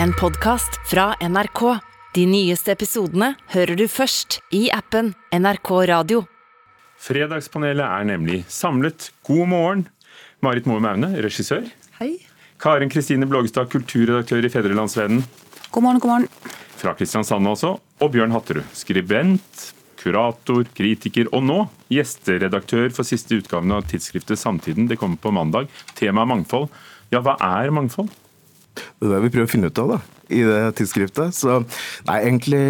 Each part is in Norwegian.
En podkast fra NRK. De nyeste episodene hører du først i appen NRK Radio. Fredagspanelet er nemlig samlet. God morgen, Marit Moe Maune, regissør. Hei. Karen Kristine Blågestad, kulturredaktør i Fedrelandsvennen. God morgen, god morgen. Fra Kristiansand også. Og Bjørn Hatterud, skribent, kurator, kritiker og nå gjesteredaktør for siste utgaven av tidsskriftet Samtiden. Det kommer på mandag. Temaet mangfold. Ja, hva er mangfold? Det er det vi prøver å finne ut av da, i det tidsskriftet. Så nei, egentlig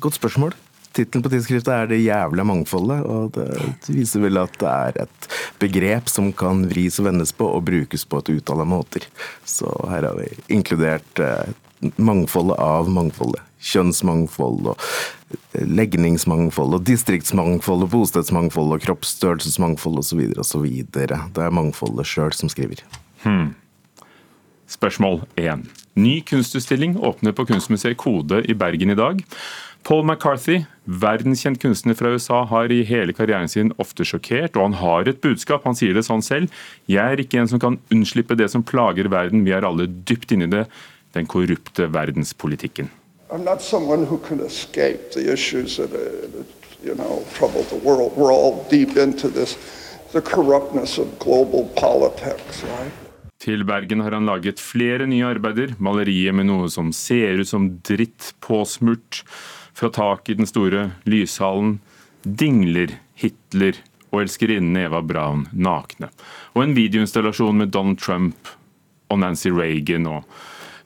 godt spørsmål. Tittelen på tidsskriftet er 'Det jævla mangfoldet', og det viser vel at det er et begrep som kan vris og vendes på og brukes på et utall av måter. Så her har vi inkludert eh, mangfoldet av mangfoldet. Kjønnsmangfold og legningsmangfold og distriktsmangfold og bostedsmangfold og kroppsstørrelsesmangfold osv. osv. Det er mangfoldet sjøl som skriver. Hmm. Spørsmål 1. Ny kunstutstilling åpner på Kunstmuseet Kode i Bergen i dag. Paul McCarthy, verdenskjent kunstner fra USA, har i hele karrieren sin ofte sjokkert, og han har et budskap. Han sier det sånn selv. Jeg er ikke en som kan unnslippe det som plager verden, vi er alle dypt inni det, den korrupte verdenspolitikken. I'm not someone who can escape the issues that, uh, you know, trouble the world. We're all deep into this, the corruptness of global politics, right? Til Bergen har han laget flere nye arbeider. Maleriet med noe som ser ut som dritt påsmurt fra taket i den store lyshallen. Dingler Hitler og elskerinnen Eva Braun nakne. Og en videoinstallasjon med Donald Trump og Nancy Reagan og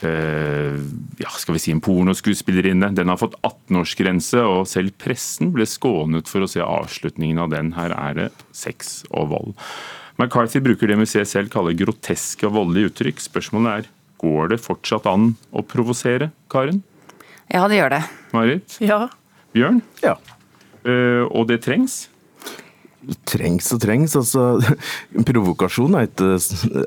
ja, skal vi si en pornoskuespillerinne. Den har fått 18-årsgrense, og selv pressen ble skånet for å se avslutningen av den. Her er det sex og vold. McCarthy bruker det museet selv kaller groteske og voldelige uttrykk. Spørsmålet er går det fortsatt an å provosere, Karen? Ja, det gjør det. Marit? Ja. Bjørn? Ja. Uh, og det trengs? Trengs og trengs. altså Provokasjon er ikke,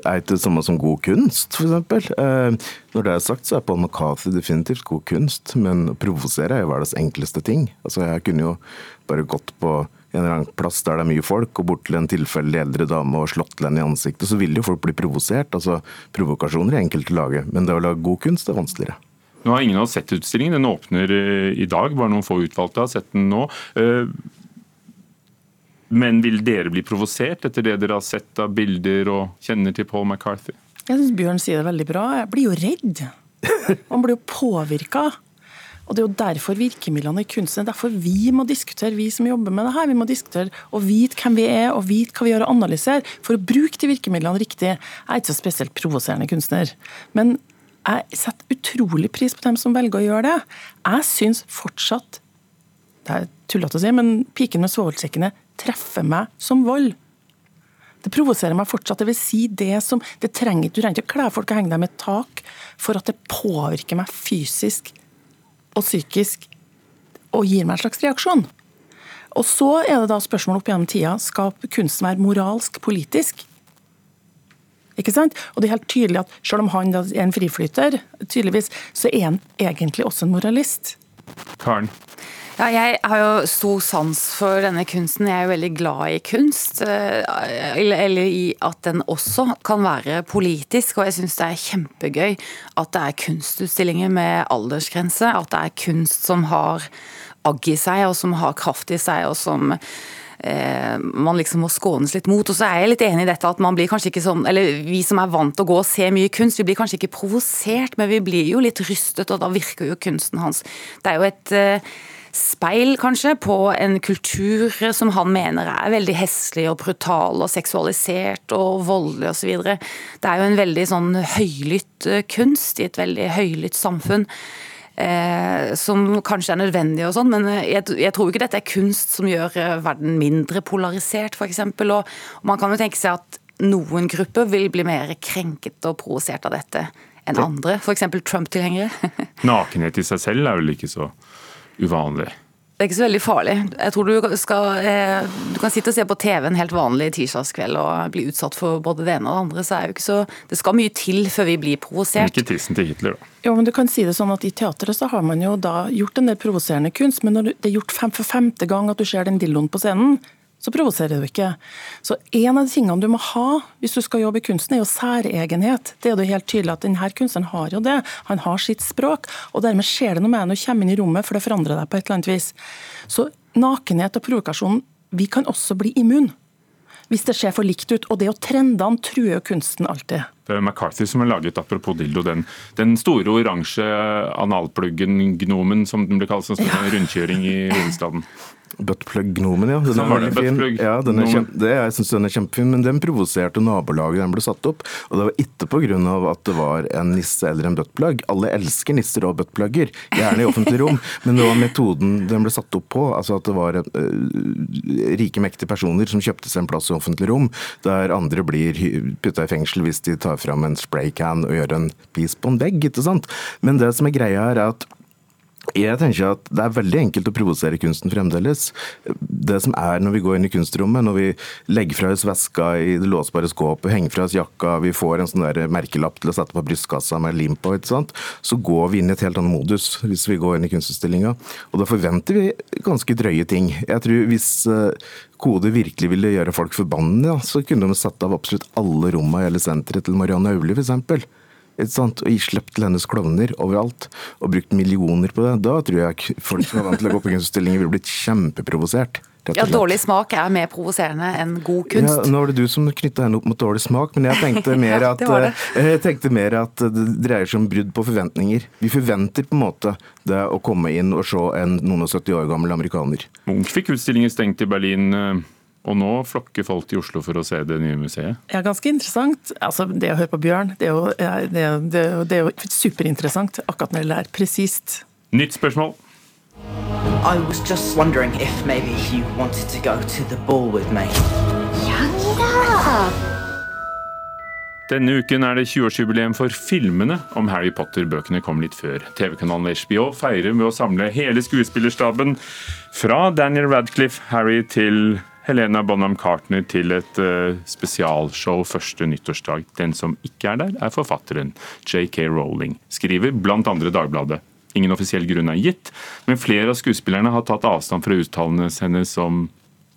er det samme som god kunst, f.eks. Uh, når det er sagt, så er Paul McCarthy definitivt god kunst, men å provosere er jo verdens enkleste ting. Altså Jeg kunne jo bare gått på en eller annen plass der det er mye folk, og bort til en tilfeldig eldre dame og slått til henne i ansiktet, så vil jo folk bli provosert. Altså, Provokasjoner er enkelt å lage, men det å lage god kunst er vanskeligere. Nå har ingen av oss sett utstillingen. Den åpner eh, i dag. Bare noen få utvalgte har sett den nå. Men vil dere bli provosert etter det dere har sett av bilder og kjenner til Paul McCarthy? Jeg syns Bjørn sier det veldig bra. Jeg blir jo redd. Man blir jo påvirka. Og Det er jo derfor virkemidlene i kunsten derfor vi må diskutere, vi som jobber med det her. Vi må diskutere og vite hvem vi er og vite hva vi gjør og analysere, for å bruke de virkemidlene riktig. Jeg er ikke så spesielt provoserende kunstner. Men jeg setter utrolig pris på dem som velger å gjøre det. Jeg syns fortsatt det er tullete å si, men piken med svovelsekkene treffer meg som vold. Det provoserer meg fortsatt. Det vil si det som det trenger, Du trenger ikke å kle folk og henge dem i tak for at det påvirker meg fysisk og psykisk og gir meg en slags reaksjon. Og så er det da spørsmålet opp gjennom tida skal kunsten være moralsk, politisk. Ikke sant? Og det er helt tydelig at Selv om han er en friflyter, tydeligvis, så er han egentlig også en moralist. Karen? Ja, jeg har jo stor sans for denne kunsten. Jeg er jo veldig glad i kunst. Eh, eller i at den også kan være politisk. Og jeg syns det er kjempegøy at det er kunstutstillinger med aldersgrense. At det er kunst som har agg i seg, og som har kraft i seg, og som man liksom må skånes litt mot. Og så er jeg litt enig i dette at man blir kanskje ikke sånn Eller vi som er vant til å gå og se mye kunst, vi blir kanskje ikke provosert, men vi blir jo litt rystet, og da virker jo kunsten hans Det er jo et eh, speil, kanskje, på en kultur som han mener er veldig heslig og brutal og seksualisert og voldelig osv. Det er jo en veldig sånn høylytt eh, kunst i et veldig høylytt samfunn. Eh, som kanskje er nødvendig, og sånn, men jeg, jeg, tror ikke dette er kunst som gjør eh, verden mindre polarisert, f.eks. Og, og man kan jo tenke seg at noen grupper vil bli mer krenket og provosert av dette enn andre, f.eks. Trump-tilhengere. Nakenhet i seg selv er vel ikke så uvanlig? Det er ikke så veldig farlig. Jeg tror du skal eh, Du kan sitte og se på TV en helt vanlig tirsdagskveld og bli utsatt for både det ene og det andre, så er jo ikke så Det skal mye til før vi blir provosert. Ikke tissen til Hitler, da. Jo, men du kan si det sånn at I teatret så har man jo da gjort en del provoserende kunst, men når det er gjort fem for femte gang at du ser den dilloen på scenen, så provoserer du ikke. Så En av de tingene du må ha hvis du skal jobbe i kunsten, er jo særegenhet. Det er jo helt tydelig at denne kunstneren har jo det. Han har sitt språk, og dermed skjer det noe med deg når du kommer inn i rommet, for det forandrer deg på et eller annet vis. Så nakenhet og provokasjon, vi kan også bli immun. Hvis det ser for likt ut. Og det å trendene truer jo kunsten alltid. McCarthy som har laget apropos dildo, den, den store oransje analpluggen, gnomen, som den ble kalt, som en rundkjøring i hovedstaden. Buttplug-gnomen, ja. Den er veldig fin. Ja, den er kjempe, det, jeg syns den er kjempefin, men den provoserte nabolaget den ble satt opp. Og det var ikke pga. at det var en nisse eller en buttplug. Alle elsker nisser og buttplugger, gjerne i offentlig rom, men det var metoden den ble satt opp på. Altså at det var uh, rike, mektige personer som kjøpte seg en plass i offentlig rom, der andre blir putta i fengsel hvis de tar fram en spraycan og gjøre en pis på en vegg, ikke sant. Men det som er greia er at jeg tenker at Det er veldig enkelt å provosere kunsten fremdeles. Det som er når vi går inn i kunstrommet, når vi legger fra oss veska i det låsbare skåpet, henger fra oss jakka, vi får en sånn der merkelapp til å sette på brystkassa med lim på, så går vi inn i et helt annet modus hvis vi går inn i kunstutstillinga. Og da forventer vi ganske drøye ting. Jeg tror Hvis eh, Kode virkelig ville gjøre folk forbanna, så kunne de satt av absolutt alle rommene i hele senteret til Marianne Aulie, f.eks og gi slipp til hennes klovner overalt, og brukt millioner på det, da tror jeg folk som er vant til å gå på kunstutstillinger, ville blitt kjempeprovosert. Ja, Dårlig smak er mer provoserende enn god kunst. Ja, nå var det du som knytta henne opp mot dårlig smak, men jeg tenkte mer at, ja, det det. Jeg tenkte mer at det dreier seg om brudd på forventninger. Vi forventer på en måte det å komme inn og se en noen og 70 år gammel amerikaner. Munch fikk utstillingen stengt i Berlin eh, og nå flokker folk til Oslo for å se det nye museet? Ja, ganske interessant. Altså, det å høre på Bjørn, det er jo, det er, det er, det er jo superinteressant akkurat når det lærer presist. Nytt spørsmål. I was just wondering if maybe you wanted to go to the ball with me. Denne uken er det 20-årsjubileum for filmene om Harry Potter. Bøkene kom litt før. TV-kanalen HBO feirer med å samle hele skuespillerstaben fra Daniel Radcliffe, Harry til Helena Bonham Cartner til et uh, spesialshow første nyttårsdag. Den som ikke er der, er forfatteren JK Rowling. Skriver andre Dagbladet. Ingen offisiell grunn er gitt, men flere av skuespillerne har tatt avstand fra uttalene hennes som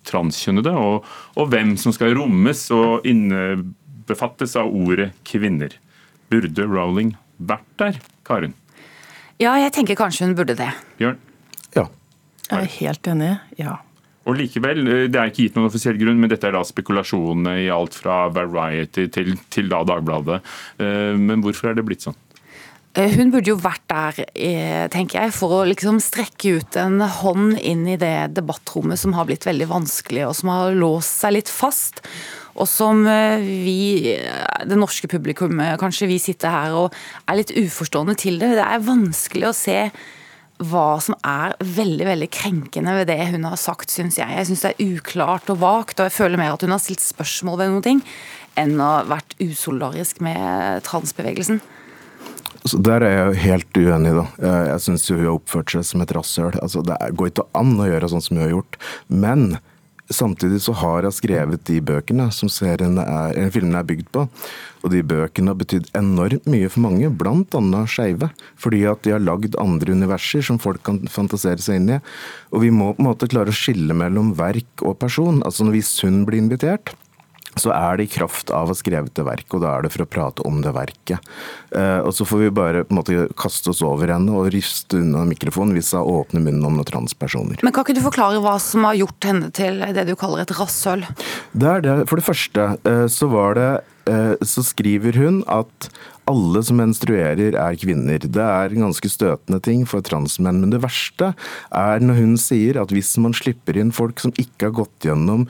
transkjønnede, og, og hvem som skal rommes og innebefattes av ordet kvinner. Burde Rowling vært der, Karen? Ja, jeg tenker kanskje hun burde det. Bjørn? Ja. Jeg er helt enig. Ja. Og likevel, eh, Det er ikke gitt noen offisiell grunn, men dette er da spekulasjonene i alt fra Variety til, til da Dagbladet. Eh, men hvorfor er det blitt sånn? Eh, hun burde jo vært der, tenker jeg, for å liksom strekke ut en hånd inn i det debattrommet som har blitt veldig vanskelig, og som har låst seg litt fast. Og som vi, det norske publikummet, kanskje vi sitter her og er litt uforstående til det. Det er vanskelig å se hva som er veldig veldig krenkende ved det hun har sagt, syns jeg. Jeg syns det er uklart og vagt, og jeg føler mer at hun har stilt spørsmål ved noen ting, enn å ha vært usolidarisk med transbevegelsen. Så der er jeg jo helt uenig, da. Jeg syns hun har oppført seg som et rasshøl. Altså, det går ikke an å gjøre sånn som hun har gjort. Men Samtidig så har jeg skrevet de bøkene som serien er, filmen er bygd på. Og de bøkene har betydd enormt mye for mange, bl.a. skeive. Fordi at de har lagd andre universer som folk kan fantasere seg inn i. Og vi må på en måte klare å skille mellom verk og person. Altså hvis hun blir invitert, så er det i kraft av å ha skrevet det verket, og da er det for å prate om det verket. Eh, og så får vi bare på en måte kaste oss over henne og riste unna mikrofonen hvis hun åpner munnen om noen transpersoner. Men Kan ikke du forklare hva som har gjort henne til det du kaller et rasshøl? Det er det. For det første eh, så var det eh, Så skriver hun at alle som menstruerer er kvinner. Det er en ganske støtende ting for transmenn. Men det verste er når hun sier at hvis man slipper inn folk som ikke har gått gjennom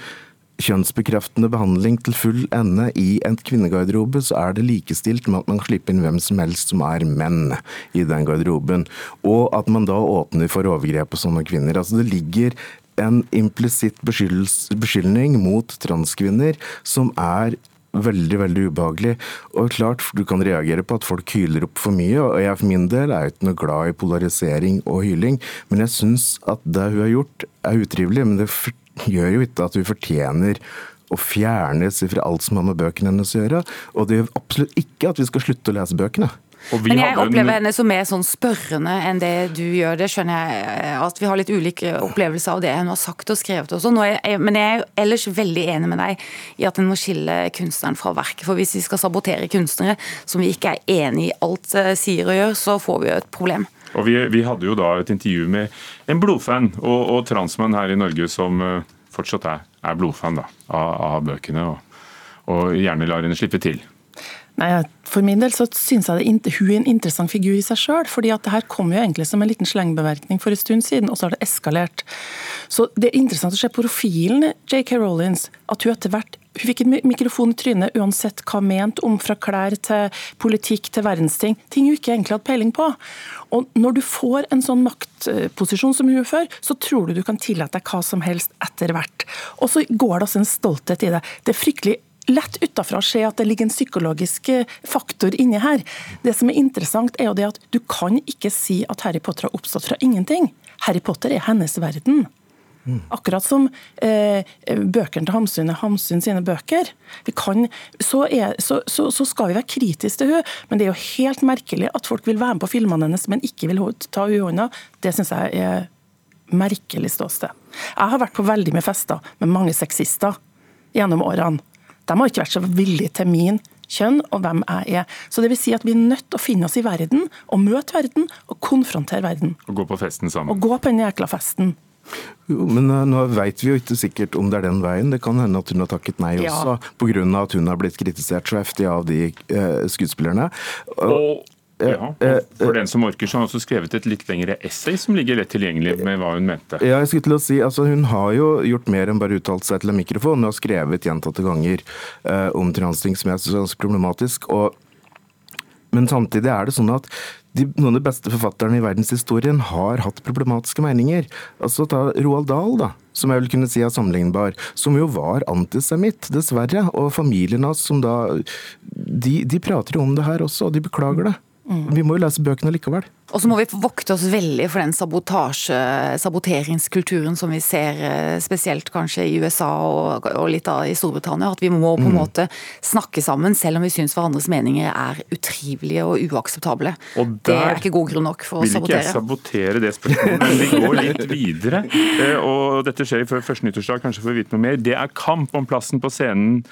kjønnsbekreftende behandling til full ende i en kvinnegarderobe, så er det likestilt med at man slipper inn hvem som helst som er menn i den garderoben. Og at man da åpner for overgrep på sånne kvinner. Altså det ligger en implisitt beskyldning mot transkvinner som er veldig veldig ubehagelig. Og klart, Du kan reagere på at folk hyler opp for mye, og jeg for min del er ikke noe glad i polarisering og hyling, men jeg syns at det hun har gjort er utrivelig. men det gjør jo ikke at hun fortjener å fjernes fra alt som har med bøkene hennes å gjøre. Og det gjør absolutt ikke at vi skal slutte å lese bøkene. Men jeg opplever henne som mer sånn spørrende enn det du gjør. Det skjønner jeg eh, at vi har litt ulike opplevelser av det hun har sagt og skrevet også. Men jeg er ellers veldig enig med deg i at en må skille kunstneren fra verket. For hvis vi skal sabotere kunstnere som vi ikke er enig i alt eh, sier og gjør, så får vi jo et problem. Og vi, vi, hadde jo da et intervju med en blodfan og, og transmann her i Norge som eh, fortsatt er, er blodfan da, av, av bøkene, og, og gjerne lar henne slippe til. Nei, For min del så syns jeg det, hun er en interessant figur i seg sjøl. fordi at det her kom jo egentlig som en liten slengbeverkning for en stund siden, og så har det eskalert. Så Det er interessant å se profilen J.K. Rollins. At hun etter hvert hun fikk en mikrofon i trynet uansett hva ment om fra klær til politikk til verdensting. Ting hun ikke egentlig hadde peiling på. Og Når du får en sånn maktposisjon som hun før, så tror du du kan tillate deg hva som helst etter hvert. Og så går det også en stolthet i det. Det er fryktelig lett utafra se at det ligger en psykologisk eh, faktor inni her. Det som er interessant, er jo det at du kan ikke si at Harry Potter har oppstått fra ingenting. Harry Potter er hennes verden. Akkurat som eh, bøkene til Hamsun er Hamsun sine bøker. Kan, så, er, så, så, så, skal vi være kritiske til hun, men det er jo helt merkelig at folk vil være med på filmene hennes, men ikke vil ta henne i hånda. Det syns jeg er merkelig ståsted. Jeg har vært på veldig mye fester med mange sexister gjennom årene. De har ikke vært så villige til min kjønn og hvem jeg er. Så det vil si at Vi er nødt til å finne oss i verden, og møte verden og konfrontere verden. Og gå på festen sammen. Og gå på den jækla festen. Jo, men uh, nå veit vi jo ikke sikkert om det er den veien. Det kan hende at hun har takket nei ja. også, pga. at hun har blitt kritisert så heftig av de eh, skuespillerne. Og ja, eh, For den som orker, så har hun også skrevet et litt lengre essay som ligger lett tilgjengelig med hva hun mente. Ja, jeg skulle til å si, altså Hun har jo gjort mer enn bare uttalt seg til en mikrofon. Hun har skrevet gjentatte ganger eh, om transting som jeg syns er ganske problematisk. Og, men samtidig er det sånn at de, noen av de beste forfatterne i verdenshistorien har hatt problematiske meninger. Altså Ta Roald Dahl, da, som jeg vil kunne si er sammenlignbar, som jo var antisemitt, dessverre. Og familien hans som da de, de prater jo om det her også, og de beklager det. Mm. Vi må jo lese bøkene likevel. Og så må vi vokte oss veldig for den sabotasje, saboteringskulturen som vi ser eh, spesielt kanskje i USA og, og litt av i Storbritannia. At vi må på en mm. måte snakke sammen selv om vi syns hverandres meninger er utrivelige og uakseptable. Og det er ikke god grunn nok for å sabotere. Vil ikke jeg sabotere det spørsmålet, men vi går litt videre. Eh, og dette skjer før første nyttårsdag, kanskje får vi vite noe mer. Det er kamp om plassen på scenen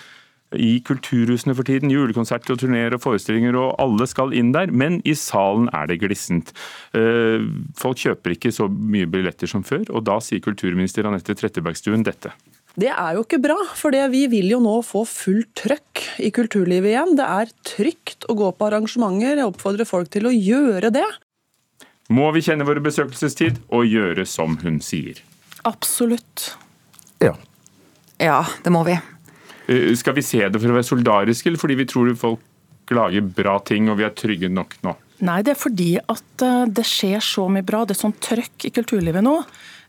i kulturhusene for tiden. Julekonserter og turneer og forestillinger, og alle skal inn der. Men i salen er det glissent. Eh, folk kjøper ikke så mye billetter som før, og da sier kulturminister Anette Trettebergstuen dette. Det er jo ikke bra, for vi vil jo nå få fullt trøkk i kulturlivet igjen. Det er trygt å gå på arrangementer. Jeg oppfordrer folk til å gjøre det. Må vi kjenne vår besøkelsestid og gjøre som hun sier? Absolutt. Ja. Ja, det må vi. Eh, skal vi se det for å være solidariske, eller fordi vi tror folk lager bra ting og vi er trygge nok nå? Nei, det er fordi at eh, det skjer så mye bra. Det er sånn trøkk i kulturlivet nå.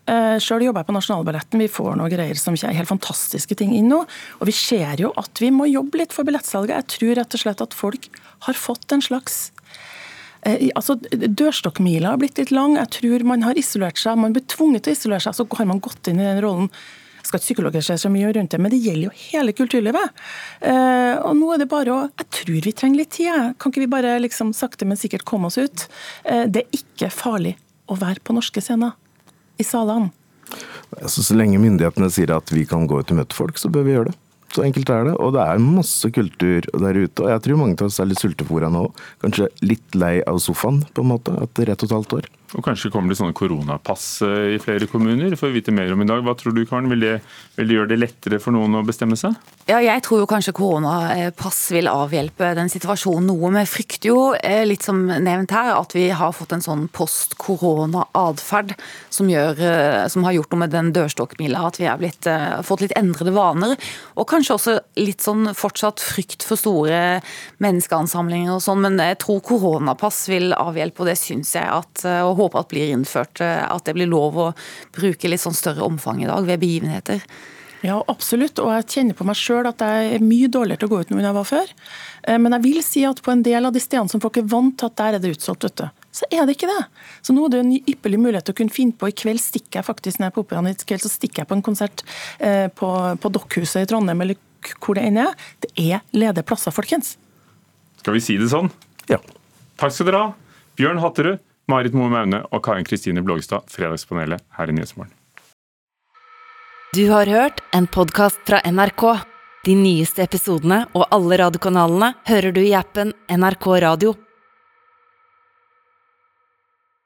Eh, Sjøl jobber jeg på Nasjonalballetten. Vi får noen greier som er helt fantastiske ting inn nå. Og vi ser jo at vi må jobbe litt for billettsalget. Jeg tror rett og slett at folk har fått en slags altså, Dørstokkmila har blitt litt lang. Jeg tror man har isolert seg. Man blir tvunget til å isolere seg, så har man gått inn i den rollen skal ikke psykologer se så mye rundt det, men det gjelder jo hele kulturlivet. Eh, og nå er det bare å Jeg tror vi trenger litt tid. Kan ikke vi bare liksom sakte, men sikkert komme oss ut? Eh, det er ikke farlig å være på norske scener. I salene. Altså, så lenge myndighetene sier at vi kan gå ut og møte folk, så bør vi gjøre det. Så enkelt er det. Og det er masse kultur der ute. Og jeg tror mange av oss er litt sultefòra nå. Kanskje litt lei av sofaen, på en måte, etter ett og et halvt år. Og Kanskje kommer det sånne koronapass eh, i flere kommuner? For å vite mer om i dag. Hva tror du, Karen? Vil det, vil det gjøre det lettere for noen å bestemme seg? Ja, jeg tror jo kanskje koronapass vil avhjelpe den situasjonen noe. Vi frykter jo, eh, litt som nevnt her, at vi har fått en sånn post-korona-atferd som, eh, som, har gjort noe med den dørstokkmila. At vi har blitt, fått litt endrede vaner. Og kanskje også litt sånn fortsatt frykt for store menneskeansamlinger og sånn. Men jeg tror koronapass vil avhjelpe, og det syns jeg at og håper at blir innført. Eh, at det blir lov å bruke litt sånn større omfang i dag ved begivenheter. Ja, absolutt. Og jeg kjenner på meg sjøl at jeg er mye dårligere til å gå ut nå enn jeg var før. Eh, men jeg vil si at på en del av de stedene som folk er vant til at der er det utsolgt, vet du, så er det ikke det. Så nå er det en ypperlig mulighet til å kunne finne på. I kveld stikker jeg faktisk når jeg er på Operaen i kveld, så stikker jeg på en konsert eh, på, på Dokkhuset i Trondheim eller hvor det enn er. Det er ledige plasser, folkens. Skal vi si det sånn? Ja. Takk skal dere ha. Bjørn Hatterud, Marit Moe Maune og Karin Kristine Blågestad, Fredagspanelet her i Nyhetsmorgen. Du har hørt en podkast fra NRK. De nyeste episodene og alle radiokanalene hører du i appen NRK Radio.